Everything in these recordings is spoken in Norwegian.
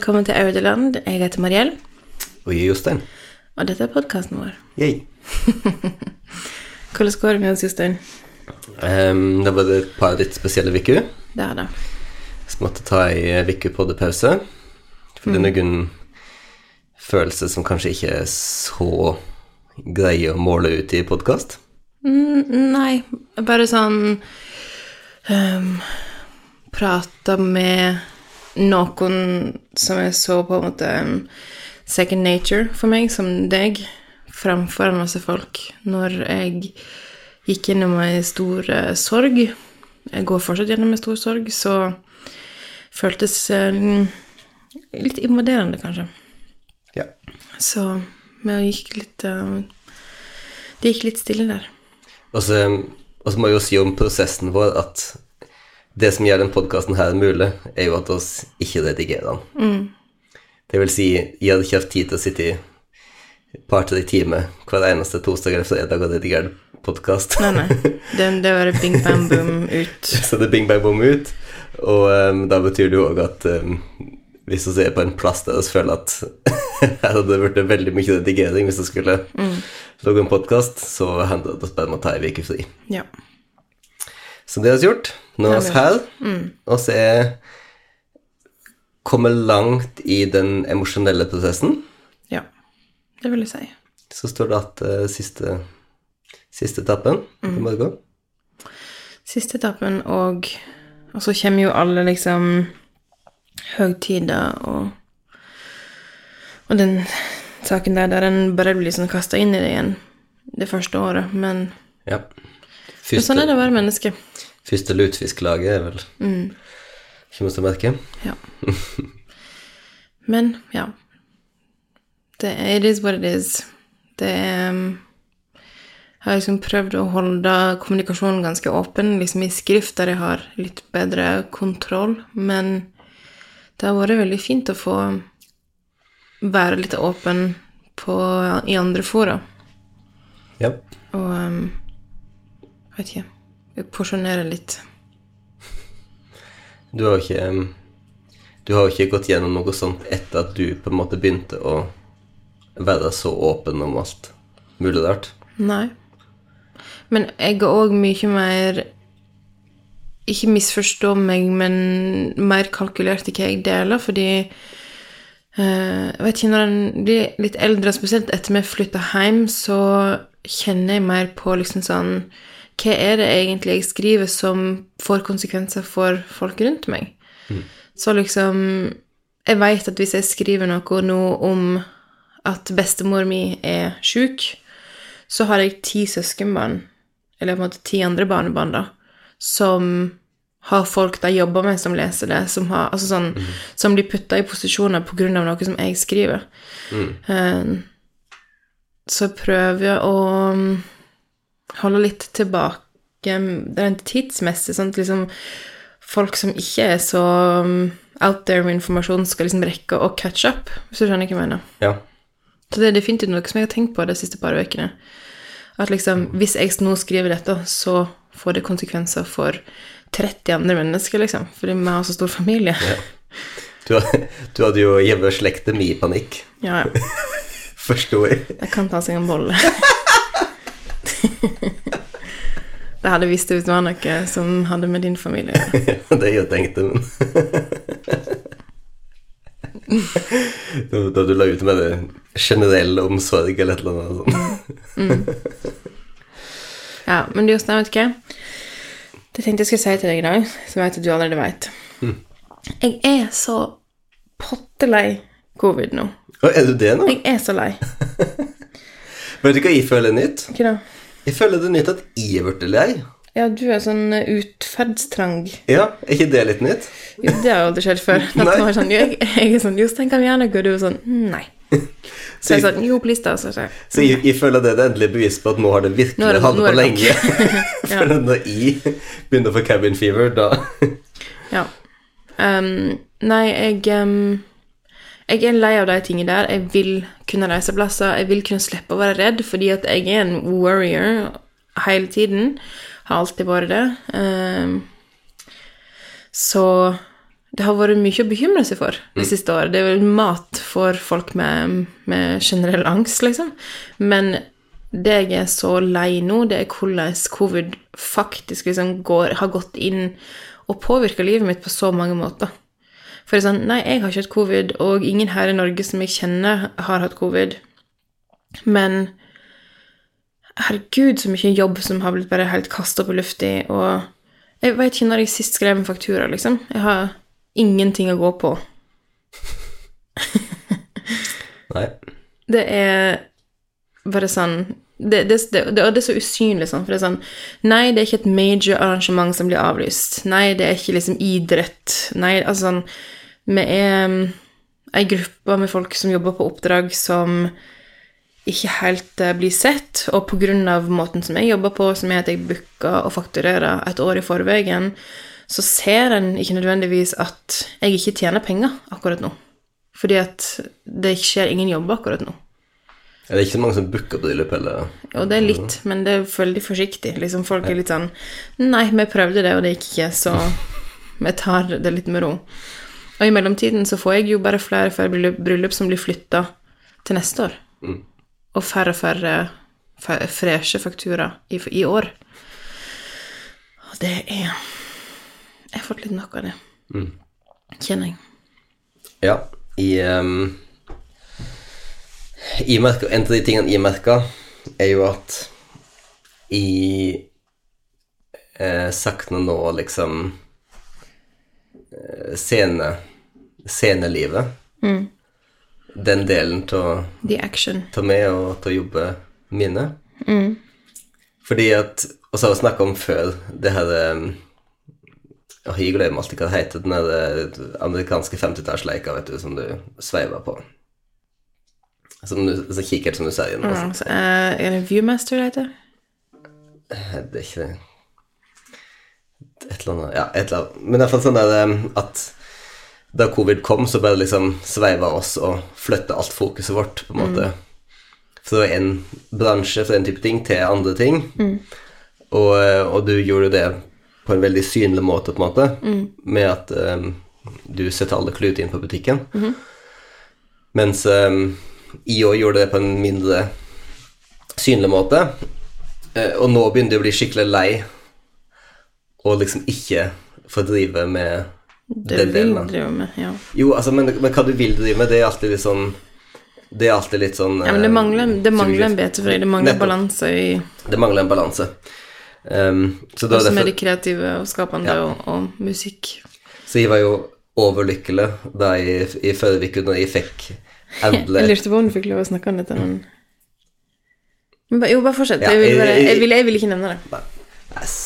Velkommen til Audeland. Jeg heter Mariell, Og jeg er Jostein. og dette er podkasten vår. Yay. Hvordan går det med oss, Jostein? Um, det var et par litt spesielle uker. Det er det. Så måtte ta ei uke på det pause. For det er noen følelser som kanskje ikke er så greie å måle ut i podkast. Mm, nei, bare sånn um, Prata med noen som er så på en måte um, second nature for meg, som deg, framfor en masse folk. Når jeg gikk gjennom ei stor uh, sorg, jeg går fortsatt gjennom ei stor sorg, så føltes uh, litt invaderende, kanskje. Ja. Så vi gikk litt uh, Det gikk litt stille der. Og så, og så må jeg jo si om prosessen vår at det som gjør denne podkasten her mulig, er jo at oss ikke redigerer den. Det vil si, jeg hadde ikke hatt tid til å sitte i et par-tre timer hver eneste torsdag eller fredag og redigere podkast. Nei, nei. Det, det var bing bam boom ut. Så det er bing bang boom ut. Og um, da betyr det jo òg at um, hvis vi er på en plass der vi føler at her hadde det blitt veldig mye redigering hvis vi skulle lage en podkast, så hender det vi bare må ta ei uke fri. Ja. Så det har vi gjort. Vi her, og så er kommet langt i den emosjonelle prosessen. Ja. Det vil jeg si. Så står det at uh, siste, siste etappen i morgen. Siste etappen, og, og så kommer jo alle liksom høgtider og Og den saken der der en bare blir sånn kasta inn i det igjen det første året. Men, Ja. men sånn er det å være menneske. Første lutfisklaget er vel Ikke noe å merke. Ja. Men ja. Det it is what it is. Det er um, Jeg har liksom prøvd å holde kommunikasjonen ganske åpen, liksom i skrift der jeg har litt bedre kontroll, men det har vært veldig fint å få være litt åpen på, i andre fora. Ja. Og um, vet ikke Porsjonere litt. Du har jo ikke Du har jo ikke gått gjennom noe sånt etter at du på en måte begynte å være så åpen om alt mulig rart. Nei. Men jeg er òg mye mer Ikke misforstå meg, men mer kalkulert i hva jeg deler, fordi eh, Jeg vet ikke, når en blir litt eldre, spesielt etter vi flytta hjem, så kjenner jeg mer på liksom sånn Hva er det egentlig jeg skriver som får konsekvenser for folk rundt meg? Så liksom Jeg veit at hvis jeg skriver noe nå om at bestemor mi er sjuk, så har jeg ti søskenbarn, eller på en måte ti andre barnebarn, da, som har folk de jobber med, som leser det, som, har, altså sånn, som blir putta i posisjoner på grunn av noe som jeg skriver. Eh, så prøver jeg å mm, holde litt tilbake rent tidsmessig, sånn at liksom folk som ikke er så mm, out there med informasjon, skal liksom rekke å catch up, hvis du skjønner hva jeg mener. Ja. Så det er definitivt noe som jeg har tenkt på de siste par ukene. At liksom, hvis jeg nå skriver dette, så får det konsekvenser for 30 andre mennesker, liksom. Fordi vi har så stor familie. Du, du hadde jo hjemme slektet mi i panikk. Ja, ja. Forstår. Det kan ta seg en bolle. det hadde visst ut var noe som hadde med din familie å gjøre. det jeg tenkte, men da, du la ut med det generell omsorg eller et eller annet sånt. Ja, men du, Jostein, vet du hva? Det tenkte jeg skulle si til deg i dag, som jeg vet at du allerede vet. Jeg er så pottelei covid nå. Å, er du det nå? Jeg er så lei. Vet du hva jeg føler er nytt? Hva da? Jeg føler det er nytt at jeg er blitt lei. Ja, du er sånn eh, utferdstrang. Ja, er ikke det litt nytt? Jo, det har jo aldri skjedd før. Er sånn, jeg, jeg er sånn, Jostein, kan vi gjerne gå? Du er sånn, nei. Så jeg sånn, jo, please da. Så jeg, Så jeg, jeg føler det er det endelige bevis på at nå har det virkelig det- på lenge. For når jeg begynner å få cabin fever, da ja. Um, nei, jeg um, Jeg er lei av de tingene der. Jeg vil kunne reise plasser. Jeg vil kunne slippe å være redd, fordi at jeg er en warrior hele tiden. Har alltid vært det. Um, så det har vært mye å bekymre seg for det siste året. Det er vel mat for folk med, med generell angst, liksom. Men det jeg er så lei nå, det er hvordan covid faktisk liksom går, har gått inn og påvirka livet mitt på så mange måter. For det er sånn, nei, jeg har ikke hatt covid, og ingen her i Norge som jeg kjenner, har hatt covid. Men herregud, så mye jobb som har blitt bare helt kasta på i lufta, og jeg vet ikke når jeg sist skrev en faktura, liksom. Jeg har ingenting å gå på. Nei. Det er bare sånn det, det, det, det, det er så usynlig sånn, for det er sånn Nei, det er ikke et major arrangement som blir avlyst. Nei, det er ikke liksom idrett. Nei, altså sånn Vi er um, ei gruppe med folk som jobber på oppdrag som ikke helt uh, blir sett, og på av måten som jeg jobber på, som er at jeg booker og fakturerer et år i forveien, så ser en ikke nødvendigvis at jeg ikke tjener penger akkurat nå. Fordi at det skjer ingen jobber akkurat nå. Ja, det er ikke så mange som booker bryllup heller. Jo, det er litt, men det er veldig forsiktig. Liksom, folk er litt sånn Nei, vi prøvde det, og det gikk ikke, så vi tar det litt med ro. Og i mellomtiden så får jeg jo bare flere og flere bryllup, som blir flytta til neste år. Mm. Og færre og færre freshe fakturaer i, i år. Og det er Jeg har fått litt nok av det, Mm. kjenner jeg. Ja, i um, i merka, En av de tingene jeg merka, er jo at i eh, sakte nå liksom eh, scene, scenelivet Den delen av The action. meg og til å jobbe mine. Fordi at Og så har vi snakka om før det her um, Åh, Jeg glemmer alltid hva det heter, den der eh, amerikanske 50-tallsleika, vet som du sveiver på. Som du, sånn kikkert som du ser igjen. Mm. så, eh, er det Viewmaster det heter? Det er ikke det Et eller annet Ja, et eller annet. Men i hvert fall sånn er det at da covid kom, så bare liksom sveiva oss og flytta alt fokuset vårt, på en måte. Fra en bransje, fra en type ting, til andre ting. Og, eh, og du gjorde det på en veldig synlig måte, på en måte, med at um, du setter alle kluter inn på butikken. Mens um, IO gjorde det på en mindre synlig måte. Og nå begynner du å bli skikkelig lei og liksom ikke få drive med Det den delen. av- drive med, ja. Jo, altså, men, men hva du vil drive med, det er alltid litt sånn Det er alltid litt sånn Ja, men det eh, mangler, det mangler en deg. Det mangler Nettopp. balanse i Det mangler en balanse. Um, så, da, også med det kreative og skapende Ja. og, og musikk. så jeg var jo overlykkelig da jeg i forrige uke da jeg fikk Jeg lurte på om du fikk lov å snakke om dette, men men Jo, bare fortsett. Ja, jeg, vil jeg- bare, jeg- jeg, vil, jeg vil ikke nevne det. Yes.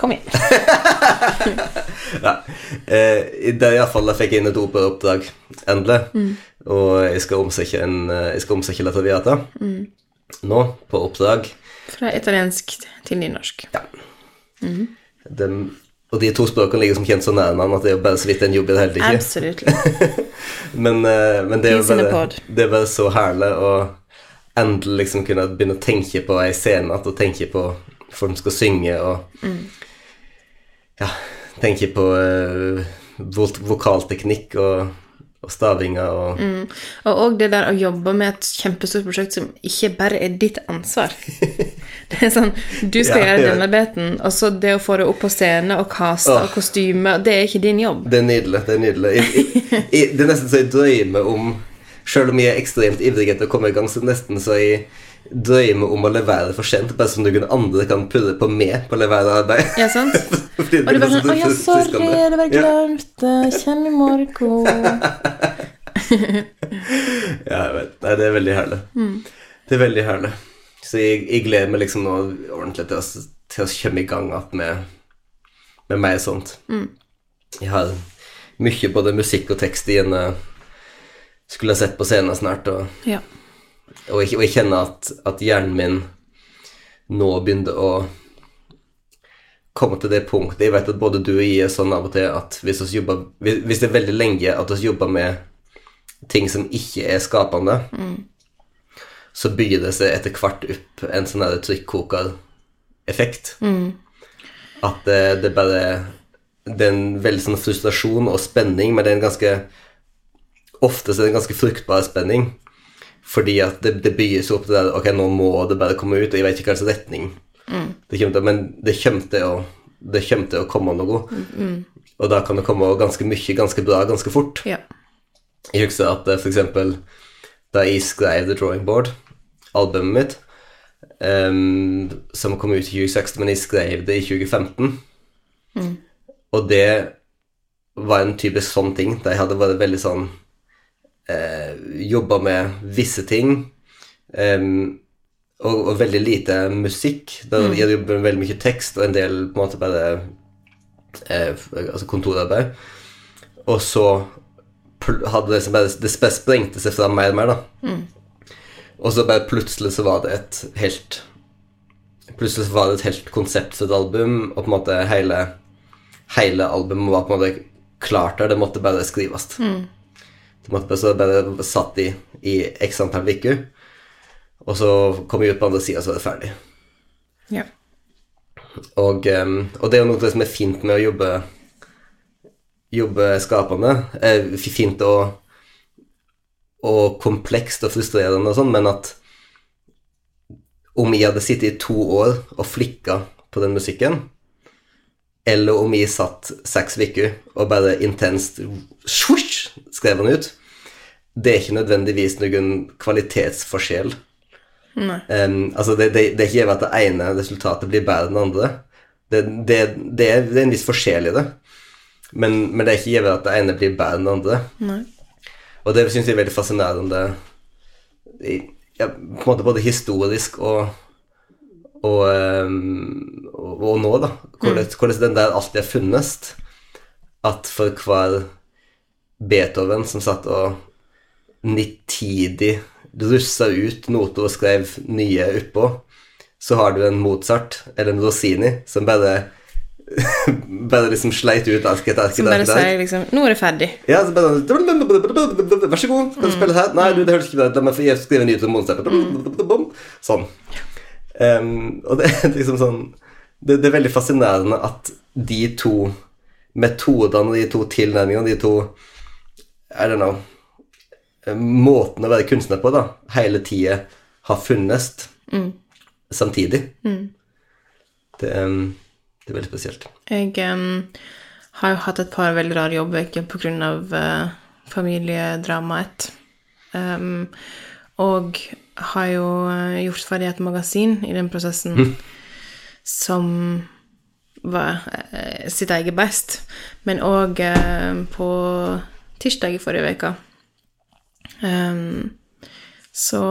Nei, kom igjen. Ja. Eh, det er iallfall jeg fikk inn et operaaoppdrag, endelig. Og jeg skal omsette en eh, Jeg skal omsette La Traviata nå, på oppdrag. Fra italiensk til nynorsk. Dem- og de to språkene ligger som kjent så nær hverandre at det er bare så vidt en jobb i det hele. Absolutt. Men, eh, men det, er bare, det er bare så herlig å endelig liksom kunne begynne å tenke på ei scene igjen, og tenke på folk som skal synge, og ja, tenker på eh, vo- vokalteknikk og, og stavinga og Og òg det der å jobbe med et kjempestort prosjekt som ikke bare er ditt ansvar. Det er sånn, Du skal Ja, gjøre ja. denne biten, og så det å få det opp på scene og kaste oh. og kostyme, det er ikke din jobb. Det er nydelig. Det er nydelig. Jeg, jeg, jeg, det er nesten så jeg drømmer om Selv om jeg er ekstremt ivrig etter å komme i gang, så nesten så jeg drømmer om å levere for sent, bare som noen andre kan purre på meg på å levere arbeid. Ja, sant? Og du bare sånn Å ja, sorry, det var glemt. det. Kjem i morgen. Ja, jeg vet. Nei, det er veldig herlig. Det er veldig herlig. Så jeg, jeg gleder meg liksom nå ordentlig til å, til å komme i gang igjen med, med mer sånt. Jeg har mye både musikk og tekst i en eh, Skulle ha sett på scenen snart, og, Ja. og, jeg, og jeg kjenner at, at hjernen min nå begynner å komme til det punktet Jeg vet at både du og jeg er sånn av og til at hvis, vi jobber, hvis, det er veldig lenge at vi jobber med ting som ikke er skapende, så bygger det seg etter hvert opp en sånn trykkoker-effekt. Mm. At det, det bare det er en veldig sånn frustrasjon og spenning, men det er en ganske Ofte så er det en ganske fruktbar spenning, fordi at det, det bygges opp til det der Ok, nå må det bare komme ut, og jeg vet ikke hva slags retning det kommer til, men det kommer til å, det kommer til å komme noe. Og da kan det komme ganske mye, ganske bra, ganske fort. Ja. Jeg husker at f.eks. for eksempel da jeg skrev The Drawing Board, albumet mitt, um, som kom ut i 2016, men jeg skrev det i 2015, og det var en typisk sånn ting, da jeg hadde vært veldig sånn eh, Jobba med visse ting, Um, og, og veldig lite musikk. Da jeg jobber med veldig mye tekst og en del på en måte bare eh, altså kontorarbeid. Og så hadde det bare Det sprengte seg fram mer og mer, da. Og så bare plutselig så var det et helt Plutselig så var det et helt konsept for et album, og på en måte hele Hele albumet var på en måte klart der. Det måtte bare skrives. Det måtte så bare satt i i x antall uker. Og så kom jeg ut på andre sida, så var det ferdig. ja. Og, em, og det er jo noe som er fint med å jobbe Jobbe skapende. Eh, fint og, og komplekst og frustrerende og sånn, men at om jeg hadde sittet i to år og flikka på den musikken, eller om jeg satt seks uker og bare intenst swish, skrev den ut, det er ikke nødvendigvis noen kvalitetsforskjell. Em, altså det, det, det er ikke at det ene resultatet blir bedre enn det andre. Det, det, det, er, er en viss forskjell i det. Men, men det er ikke gitt at det ene blir bedre enn det andre. Nei. Og det syns jeg er veldig fascinerende i, ja, på en måte både historisk og og, em, og, nå, da. Hvordan, hvordan den der alltid har funnes. At for hver Beethoven som satt og nitidig russa ut noter og skrev nye oppå, så har du en Mozart eller en Rossini som bare bare liksom sleit ut ark etter ark Som bare sier liksom Nå er det ferdig. Ja, så bare Vær så god, kan du spille her? Nei, du, det høres ikke bra ut. La meg skrive en ny til Monster. Sånn. Um, og det er liksom sånn det, det er veldig fascinerende at de to metodene, de to tilnærmingene, de to I don't know Måten å være kunstner på, da, hele tida har funnes samtidig. Det, em, det er veldig spesielt. Jeg um, har jo hatt et par veldig rare jobber på grunn av eh, familiedramaet. Um, og har jo eh, gjort ferdig et magasin i den prosessen som var eh, sitt eget best. Men òg på tirsdag i forrige uke em, så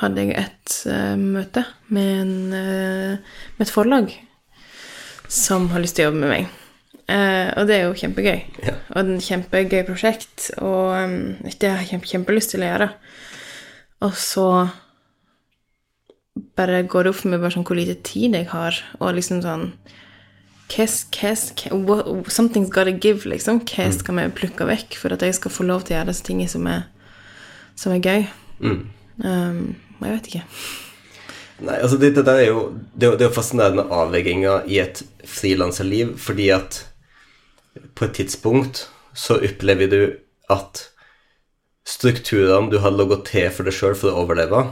hadde jeg et eh, møte med, en, eh, med et forlag som har lyst til å jobbe med meg. Uh, og det er jo kjempegøy. Ja. Og det er et kjempegøy prosjekt, og um, det har jeg kjempe, kjempelyst til å gjøre. Og så bare går det opp for meg sånn hvor lite tid jeg har, og liksom sånn hva, hva, what- Something's gotta give, liksom. Hva skal vi plukke vekk for at jeg skal få lov til å gjøre disse tingene som er, som er gøy? Um, jeg vet ikke. Nei, altså det, det der er jo Det det er jo fascinerende avveininger i et frilanserliv, fordi at på et tidspunkt så opplever du at strukturene du har logget til for deg sjøl for å overleve,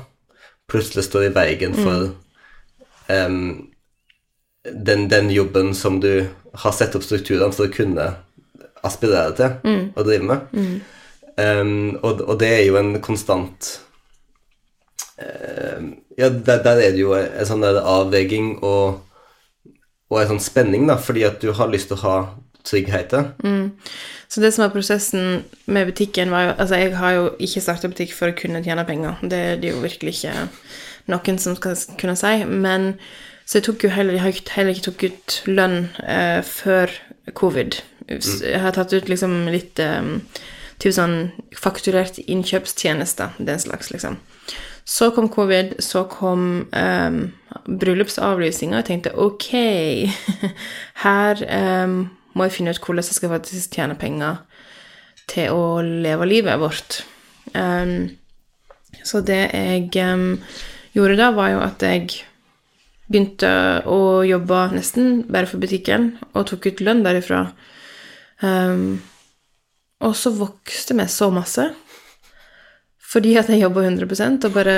plutselig står i veien for em, den, den jobben som du har sett opp strukturene for å kunne aspirere til og drive med. Em, og, og det er jo en konstant ja, der, der er det jo en sånn der avveiing og, og en sånn spenning, da, fordi at du har lyst til å ha tryggheten. Så det som var prosessen med butikken, var jo Altså, jeg har jo ikke starta butikk for å kunne tjene penger. Det er det jo virkelig ikke noen som skal kunne si. Men så jeg tok jo heller, jeg har heller ikke tok ut lønn eh, før covid. Jeg har tatt ut liksom litt eh, typ sånn fakturert innkjøpstjenester, den slags, liksom. Så kom covid, så kom um, bryllupsavlysninga, og jeg tenkte ok, her em, må jeg finne ut hvordan jeg skal faktisk tjene penger til å leve livet vårt. Um, så det jeg um, gjorde da, var jo at jeg begynte å jobbe nesten bare for butikken, og tok ut lønn derifra. Um, og så vokste vi så masse, fordi at jeg jobba 100% og bare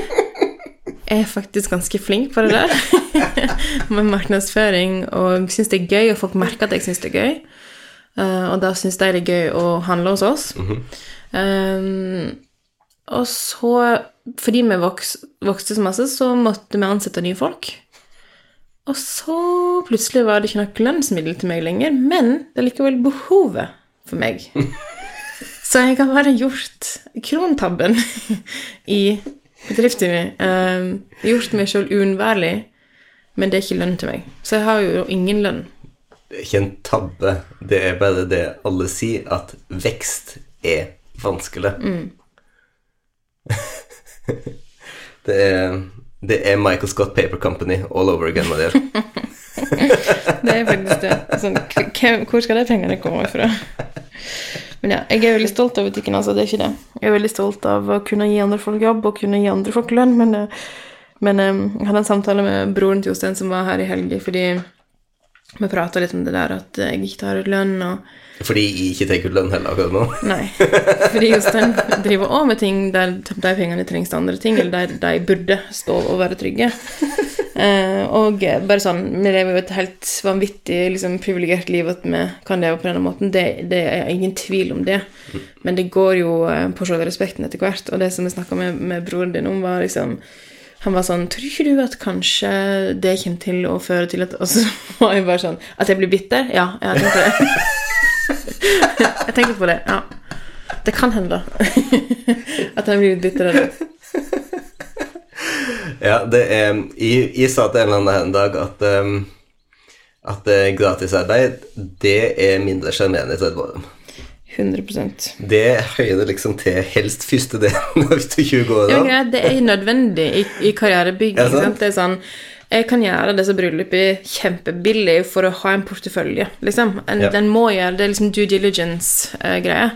er faktisk ganske flink på det der. Med markedsføring og syns det er gøy, og folk merker at jeg syns det er gøy. Uh, og da syns de det er gøy å handle hos oss. um, og så, fordi vi voks, vokste så masse, så måtte vi ansette nye folk. Og så plutselig var det ikke noe lønnsmiddel til meg lenger, men det er likevel behovet for meg. Så jeg har bare gjort krontabben i bedriften min. Um, gjort meg sjøl uunnværlig, men det er ikke lønn til meg. Så jeg har jo ingen lønn. Det er ikke en tabbe, det er bare det alle sier, at vekst er vanskelig. det, er, det er Michael Scott Paper Company all over again. Det, det er faktisk det. Sånn, hvor skal de pengene komme fra? Men ja, jeg er veldig stolt av butikken, altså. Det er ikke det. Jeg er veldig stolt av å kunne gi andre folk jobb og kunne gi andre folk lønn, men, men jeg hadde en samtale med broren til Jostein som var her i helga, fordi vi prata litt om det der at jeg ikke tar ut lønn og Fordi jeg ikke tar ut lønn heller akkurat nå? Nei. Fordi Jostein driver òg med ting der de pengene trengs til andre ting, eller der de burde stå og være trygge. Eh, og bare sånn Vi lever jo et helt vanvittig liksom, privilegert liv at vi kan leve på denne måten. Det, det er ingen tvil om det. Men det går jo på selvrespekten etter hvert. Og det som vi snakka med, med broren din om, var liksom han var sånn Tror ikke du at kanskje det kommer til å føre til at Og så var jeg bare sånn At jeg blir bitter? Ja, jeg tenkte det. jeg tenkte på det, ja. Det kan hende, da. at jeg blir bitter av det. Ja, det er Jeg, jeg sa til en eller annen en dag at um, at gratisarbeid, det er mindre sjarmerende i Tvedeborg. 100 Det høyner liksom til helst første delen av 20 år. Ja, greit, det er nødvendig i, i karrierebygging. Ja? Det er sånn Jeg kan gjøre disse bryllupene kjempebillig for å ha en portefølje, liksom. En, Ja. Den må gjøre Det er liksom due diligence-greie.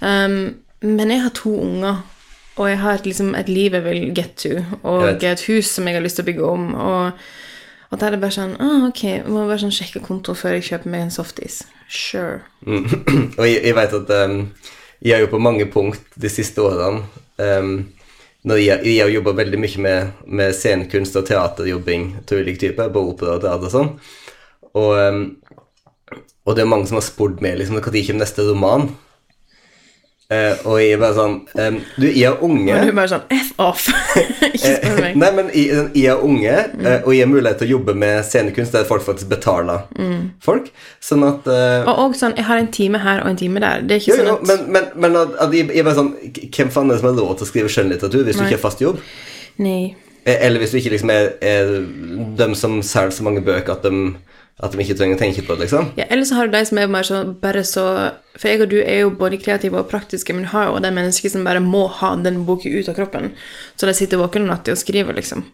um, men jeg har to unger, og jeg har et, liksom, et liv jeg vil get to, og et hus som jeg har lyst til å bygge om, og, og da er det bare sånn ah, Ok, jeg må bare sånn sjekke konto før jeg kjøper meg en softis. Sure. Og jeg, jeg vet at um, jeg har jo på mange punkt de siste årene um, når jeg, jeg har jobba veldig mye med, med scenekunst og teaterjobbing til ulike typer, både opera og teater og sånn. Og, um, og det er mange som har spurt meg liksom, når kommer neste roman. Eh, og jeg er bare sånn um, Du, jeg er unge. Og du er bare sånn F off! ikke spør meg. Nei, men jeg, jeg er unge, eh, og jeg har mulighet til å jobbe med scenekunst der folk faktisk betaler folk. Sånn at uh, Og også sånn, jeg har en time her og en time der. Det er ikke jo, sånn jo, at men, men, men at, at jeg, jeg bare sånn Hvem faen er det som har lov til å skrive skjønnlitteratur hvis du ikke har fast jobb? Nei. Eh, Eller hvis du ikke liksom er, er dem som selger så mange bøker at de, at de ikke trenger å tenke på det, liksom. Ja, eller så har du de som er mer sånn bare så For jeg og du er jo både kreative og praktiske, men du har jo de menneskene som bare må ha den boka ut av kroppen. Så de sitter våkne natta og skriver, liksom.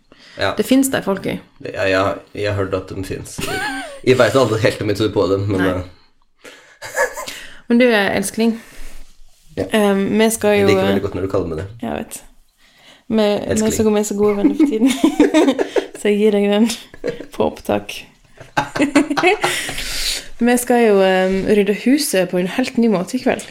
Ja, Det fins de folk i. ja, jeg, har hørt at de fins. Jeg veit aldri helt om jeg tror på dem, men eh, Men du, elskling, Ja. eh, vi skal jeg liker veldig godt når du kaller meg det. Jeg vet. Vi, Elskling. vi er så gode venner for tiden. så jeg gir deg den på opptak. vi skal jo um, rydde huset på en helt ny måte i kveld.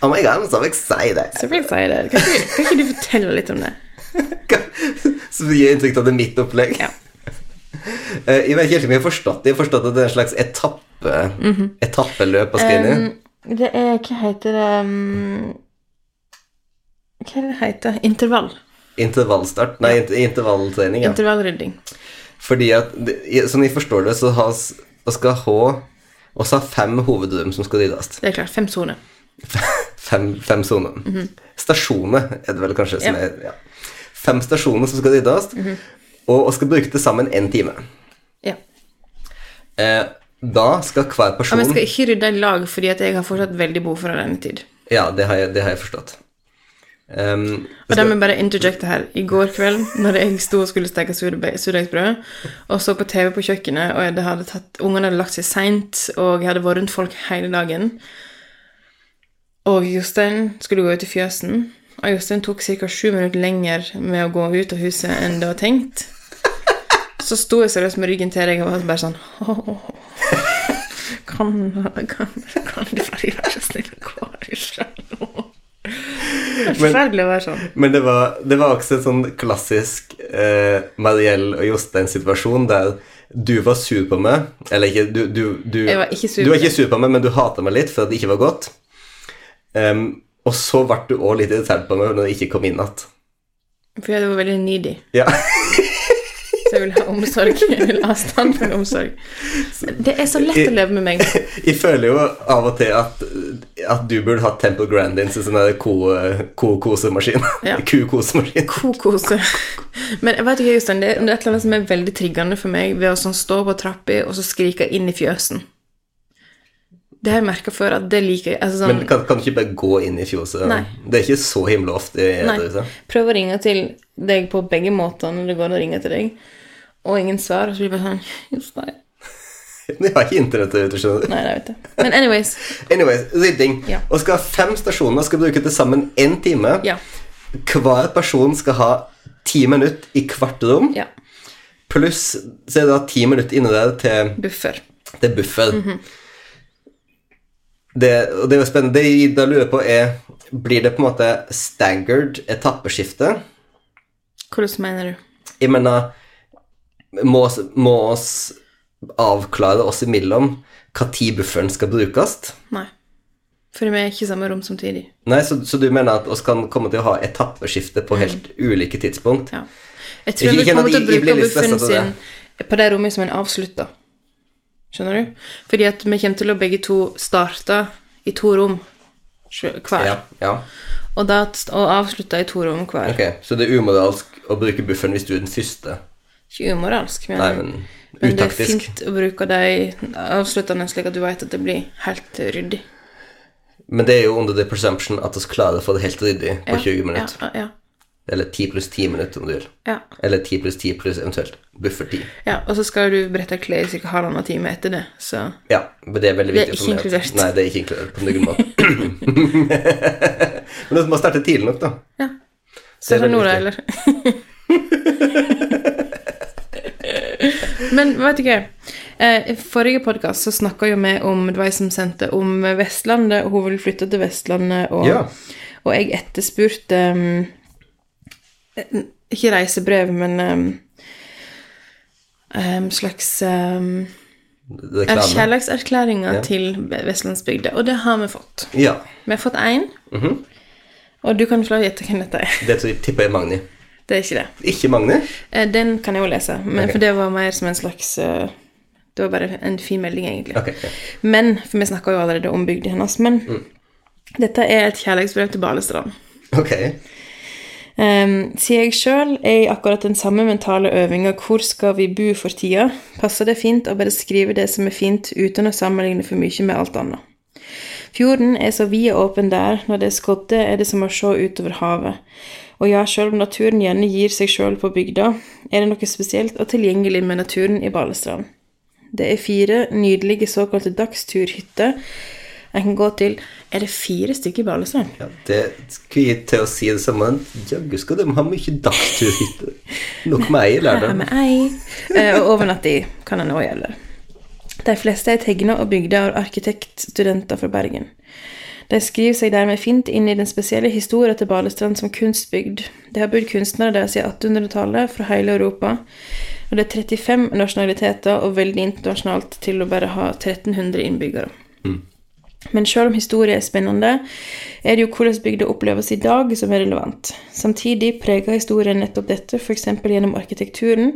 Oh my god, so excited! So det. Kan ikke, kan ikke du fortelle litt om det? Så du gir inntrykk av det er mitt opplegg. Ja. Uh, Jeg vet ikke helt om jeg har forstått det. Jeg har forstått at det er en slags etappe, etappeløp å skrive inn. Um, det er Hva heter det um, Hva heter det? Intervall. Intervallstart Nei, inter intervalltrening, ja. Intervallrydding. Fordi at som Sånn jeg forstår det, så has, skal ha oss har fem hovedrom som skal ryddes. Det er klart. Fem soner. Fem, fem soner. Stasjoner er det vel kanskje som. Ja. Er ja. Fem stasjoner som skal ryddes, og vi skal bruke til sammen én time. Ja. Eh, da skal hver person person Men skal ikke rydde i lag, fordi jeg har fortsatt veldig behov for alenetid. Ja, det har jeg, det har jeg forstått. Um, Og da må jeg bare interjecte her. I går kveld, når jeg sto og skulle steke surdeig- surdeigsbrød, og så på TV på kjøkkenet, og det hadde tatt, ungene hadde lagt seg seint, og jeg hadde vært rundt folk hele dagen, og Jostein skulle gå ut i fjøsen, og Jostein tok ca. sju minutter lenger med å gå ut av huset enn det var tenkt, Så sto jeg seriøst med ryggen til deg og var bare sånn «Åh, kan, kan, kan du bare være så snill å gå herfra? Det er forferdelig å være sånn. Men det var, det var også en sånn klassisk eh, Mariell og Jostein-situasjon der du var sur på meg Eller ikke, du, du, du Jeg var ikke sur Du var ikke sur på meg, men du hata meg litt for at det ikke var godt. Um, og så ble du òg litt irritert på meg når jeg ikke kom inn igjen. For jeg var veldig needy. Ja. Så jeg vil ha omsorg. Jeg vil ha stand for omsorg. Det er så lett å leve med meg. Jeg føler jo av og til at, at du burde hatt Temple Grandins som sånn ko-kosemaskin. Ja. Ku-kosemaskin. Kokose. Men jeg vet ikke, Jostein, det er det et eller annet som er veldig triggende for meg ved å sånn stå på trappa og så skrike inn i fjøsen. Det har jeg merka før at det liker jeg. Altså sånn, Men kan, kan du ikke bare gå inn i fjoset? Nei. Det er ikke så himla ofte Nei. Prøv å ringe til deg på begge måter når det går å ringe til deg, og ingen svar, og så blir det bare sånn Jostein. Jeg har ikke internett ute, skjønner du. Nei, det vet jeg. Men anyways. Anyways, rydding. Ja. Og skal ha fem stasjoner, skal bruke til sammen én time. Ja. Hver person skal ha ti minutter i hvert rom, ja. pluss så er det da ti minutter inne der til, Buffer. til buffer. Mhm. det, og det er jo spennende. Det jeg da lurer på, er Blir det på en måte staggered etappeskifte? Hvordan mener du? Jeg mener Må, oss- må oss avklare oss imellom når bufferen skal brukes? Nei. For vi er ikke i samme rom samtidig. Nei, så, så du mener at oss kan komme til å ha etappeskifte på helt ulike tidspunkt? Ja. Jeg tror vi kommer til å bruke bufferen sin på det rommet som en avslutter. Skjønner du? Fordi at vi kommer til å begge to starte i to rom hver. Ja. ja. Og, da, og avslutte i to rom hver. Ok, så det er umoralsk å bruke bufferen hvis du er den første? Ikke umoralsk, men, Nei, men men det er fint å bruke de avsluttende slik at du vet at det blir helt ryddig. Men det er jo under the presumption at vi klarer å få det helt ryddig på Ja, 20 minutter. Ja, ja, Eller 10 pluss 10 minutter, om du vil. ja. Eller 10 pluss 10 pluss eventuelt buffertid. ja. Og så skal du brette klær i ca. halvannen time etter det, så Ja, men det er veldig Det er ikke inkludert. Nei, det er ikke inkludert på noen måte. men du må starte tidlig nok, da. ja. Så er er det nå, da, eller? Men vet du hva? Eh, I forrige podkast så snakka jo vi om det var jeg som sendte om Vestlandet, og hun ville flytte til Vestlandet, og, Ja. og jeg etterspurte um, Ikke reisebrev, men um, um, slags um, kjærlighetserklæringer Ja. til Vestlandsbygda, og det har vi fått. Ja. Vi har fått én, Mhm. og du kan få lov å gjette hvem dette er. Det tipper jeg Magni. Det er ikke det. Ikke Magni? Eh, Den kan jeg jo lese, men okay. for det var mer som en slags eh, Det var bare en fin melding, egentlig. Okay, okay. Men, for vi snakka jo allerede om bygda hennes, men Mm. dette er et kjærlighetsbrev til Balestrand. Ok. Um, siden jeg sjøl er i akkurat den samme mentale øvinga 'Hvor skal vi bo for tida?', passer det fint å bare skrive det som er fint, uten å sammenligne for mye med alt annet. Fjorden er så vid og åpen der, når det er skodde, er det som å se utover havet. Og ja, sjøl om naturen gjerne gir seg sjøl på bygda, er det noe spesielt og tilgjengelig med naturen i Balestrand. Det er fire nydelige såkalte dagsturhytter en kan gå til. Er det fire stykker i Balestrand? Ja, det skulle jeg til å si det samme. Jaggu skal de ha mye dagsturhytter. Nok med ei, lærer de. vi ei. Eh, Og overnatte i kan en òg gjelde. De fleste er tegna og bygd av arkitektstudenter fra Bergen. De skriver seg dermed fint inn i den spesielle historien til Balestrand som kunstbygd. Det har bodd kunstnere der siden 1800-tallet fra hele Europa. Og det er 35 nasjonaliteter og veldig internasjonalt til å bare ha 1300 innbyggere. Men selv om historie er spennende, er det jo hvordan bygda oppleves i dag som er relevant. Samtidig preger historien nettopp dette, f.eks. gjennom arkitekturen,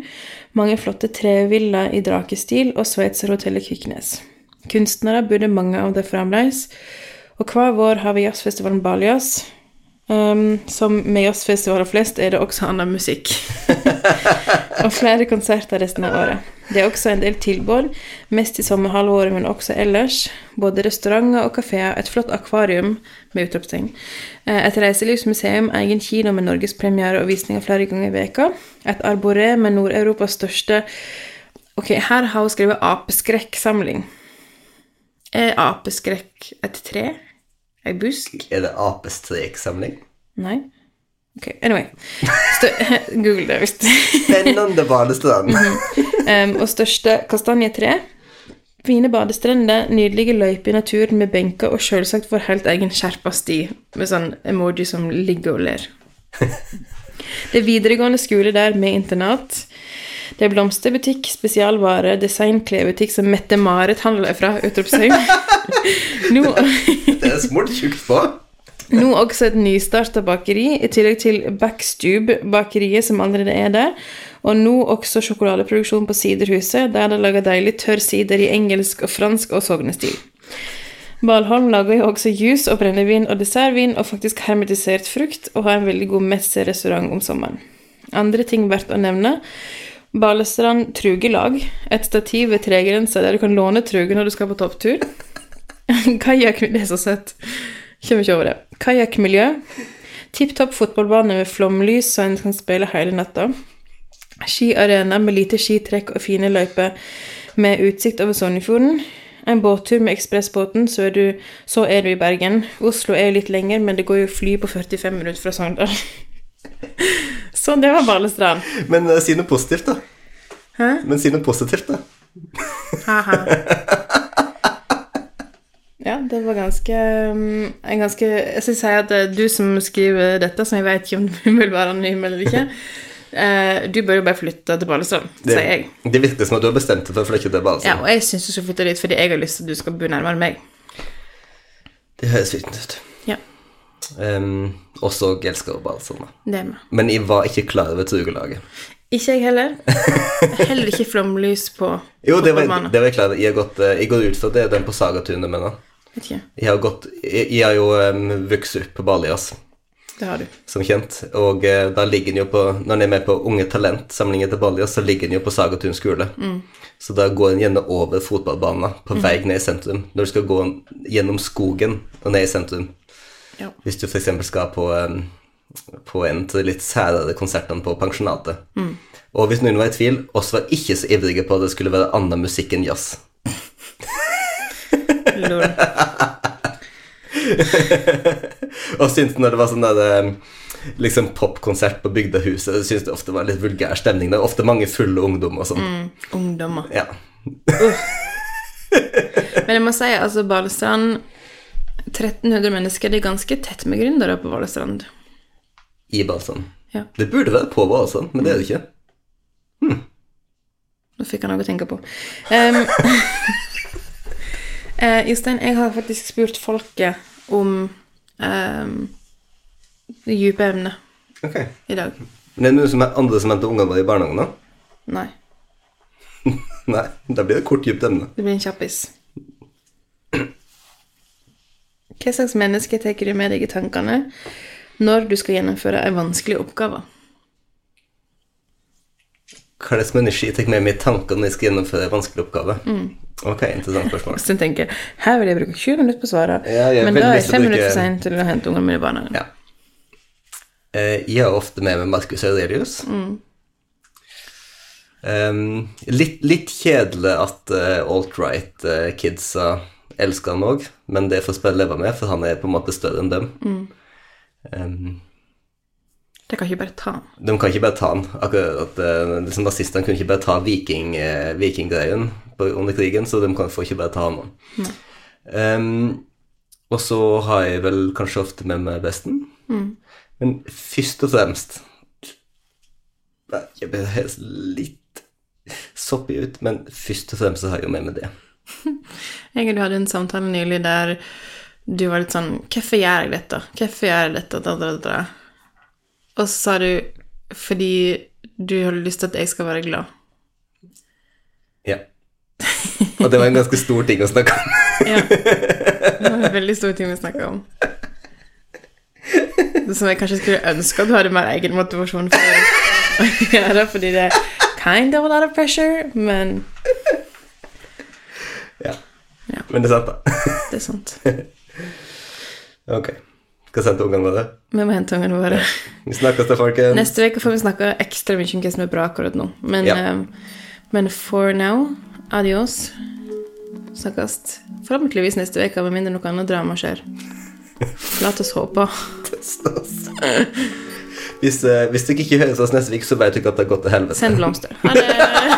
mange flotte trevillaer i drakestil og Sveitserhotellet Kviknes. Kunstnere bodde mange av det fremdeles, og hver vår har vi jazzfestivalen Baljazz. Um, som med jazzfestivaler flest er det også annen musikk. og flere konserter resten av året. Det er også en del tilbud, mest i sommerhalvåret, men også ellers. Både restauranter og kafeer, et flott akvarium med utropstegn, eh, et reiselivsmuseum, egen kino med norgespremiere og visninger flere ganger i veka, et arboré med Nord-Europas største Ok, her har hun skrevet apeskrekksamling. Er apeskrekk et tre? Ei busk? Er det apestreksamling? Nei? Ok, anyway. stø Google det, hvis Spennende badestrand. um, Og største kastanjetre. Fine badestrender, nydelige løyper i naturen med benker og selvsagt vår helt egen skjerpa sti, med sånn emoji som ligger og ler. Det er videregående skole der med internat. Det er blomsterbutikk, spesialvare, designklebutikk som Mette-Marit handler fra, utropstegn. Nå, Det er smurt tjukt på. nå også et nystarta bakeri, i tillegg til Backstube, bakeriet som allerede er der. Og nå også sjokoladeproduksjon på Siderhuset, der de lager deilig tørr sider i engelsk og fransk og sognestil. Balholm lager jo også juice og brennevin og dessertvin og faktisk hermetisert frukt, og har en veldig god messerestaurant om sommeren. Andre ting verdt å nevne. Balestrand trugelag. Et stativ ved tregrensa der du kan låne truge når du skal på topptur. Kajakk Det er så søtt. Kommer ikke over det. Kajakkmiljø. Tipp topp fotballbane med flomlys, så en kan spille hele natta. Skiarena med lite skitrekk og fine løyper med utsikt over Sognefjorden. En båttur med ekspressbåten, så, så er du i Bergen. Oslo er jo litt lenger, men det går jo fly på 45 minutter fra Sogndal. Så det var Balestrand. Men uh, si noe positivt, da. Hæ? Men si noe positivt, da. Haha. Ja, det var ganske um, en ganske Jeg skal si at er du som skriver dette, som jeg vet ikke om du vil være anonym eller ikke Uh, Du bør jo bare flytte til Balestrand, Det, sier jeg. det virker som at du har bestemt deg for å flytte til Ja, og jeg syns du skal flytte dit fordi jeg har lyst til at du skal bo nærmere meg. Det høres fint ut. Ja, og så elsker jeg Barcelona. Men jeg var ikke klar over trugelaget. Ikke jeg heller. Heller ikke flomlys på Jo, det var, det var jeg klar over. Jeg, gått, eh, jeg går ut fra det er den på Sagatunet, mener jeg. Jeg har, gått, jeg, jeg har jo um, vokst opp på Balias, Det har du. som kjent. Og uh, da ligger den jo på Når den er med på Unge Talent-samlingen til Balias, så ligger den jo på Sagatun skole. Så da går den gjerne over fotballbanen på vei ned i sentrum. Når du skal gå gjennom skogen og ned i sentrum. Ja. Hvis du f.eks. skal på, um, på en av de litt særere konsertene på pensjonatet. Og hvis noen var i tvil, oss var ikke så ivrige på at det skulle være annen musikk enn jazz. Lol. Og syntes når det var sånn der um, liksom popkonsert på Bygdehuset, syntes det ofte var litt vulgær stemning. Det er ofte mange fulle ungdom og sånn. Ungdommer. Ja. Men jeg må si, altså, Balestrand 1300 mennesker, det er ganske tett med gründere på Valestrand. I Balsam. Ja. Det burde være på Balsam, men det er det ikke. Nå fikk jeg noe å tenke på. Um, uh, Jostein, jeg har faktisk spurt folket om um, det dype emnet okay. i dag. Men er det noen som er andre som henter ungene våre i barnehagen, da? Nei, Nei, da blir det kort, dypt emne. det blir en kjappis. Hva slags menneske tar du med deg i tankene når du skal gjennomføre en vanskelig oppgave? Hva slags menneske jeg tar med meg i tankene når jeg skal gjennomføre en vanskelig oppgave? Ok, interessant spørsmål. Så jeg tenker, her vil jeg bruke 20 minutter på å svare, Ja, men da er jeg 5 bruke- minutter for sein til å hente ungene mine i barnehagen. Ja. Eh, Jeg har ofte med meg Marcus Aurelius. Um, litt, litt kjedelig at uh, alt-right-kidsa elsker han òg, men det får spille leve med, for han er på en måte større enn dem. Um, de kan ikke bare ta. han. de kan ikke bare ta han. Akkurat at uh, liksom Nazistene kunne ikke bare ta viking, uh, vikinggreien under krigen, så de kan, får ikke bare ta han. Um, og så har jeg vel kanskje ofte med meg Vesten. Men først og fremst Jeg blir helt litt soppig ut, men først og fremst så har jeg jo med meg det. Jeg og du hadde en samtale nylig der du var litt sånn Hvorfor gjør jeg dette? Hvorfor gjør jeg dette? Da, da, da. Og så sa du fordi du har lyst til at jeg skal være glad. Ja. Og det var en ganske stor ting å snakke om. Ja. Det var en veldig stor ting vi snakka om. Som jeg kanskje skulle ønske at du hadde mer egen motivasjon for å gjøre, fordi det er kind of a lot of pressure, men Ja. Men det er sant, da. det er sant. Ok. Skal sende ungene våre. Vi må hente ungene våre. Vi snakkes da, folkens. Neste uke får vi snakke ekstra mye om hva som er bra akkurat nå. Men, Ja. eh, men for now, adios. Snakkes forhåpentligvis neste uke, med mindre noe annet drama skjer. La oss håpe. Hvis, uh, hvis dere ikke høres oss neste uke, så vet dere at det har gått til helvete. Send blomster. Ha det.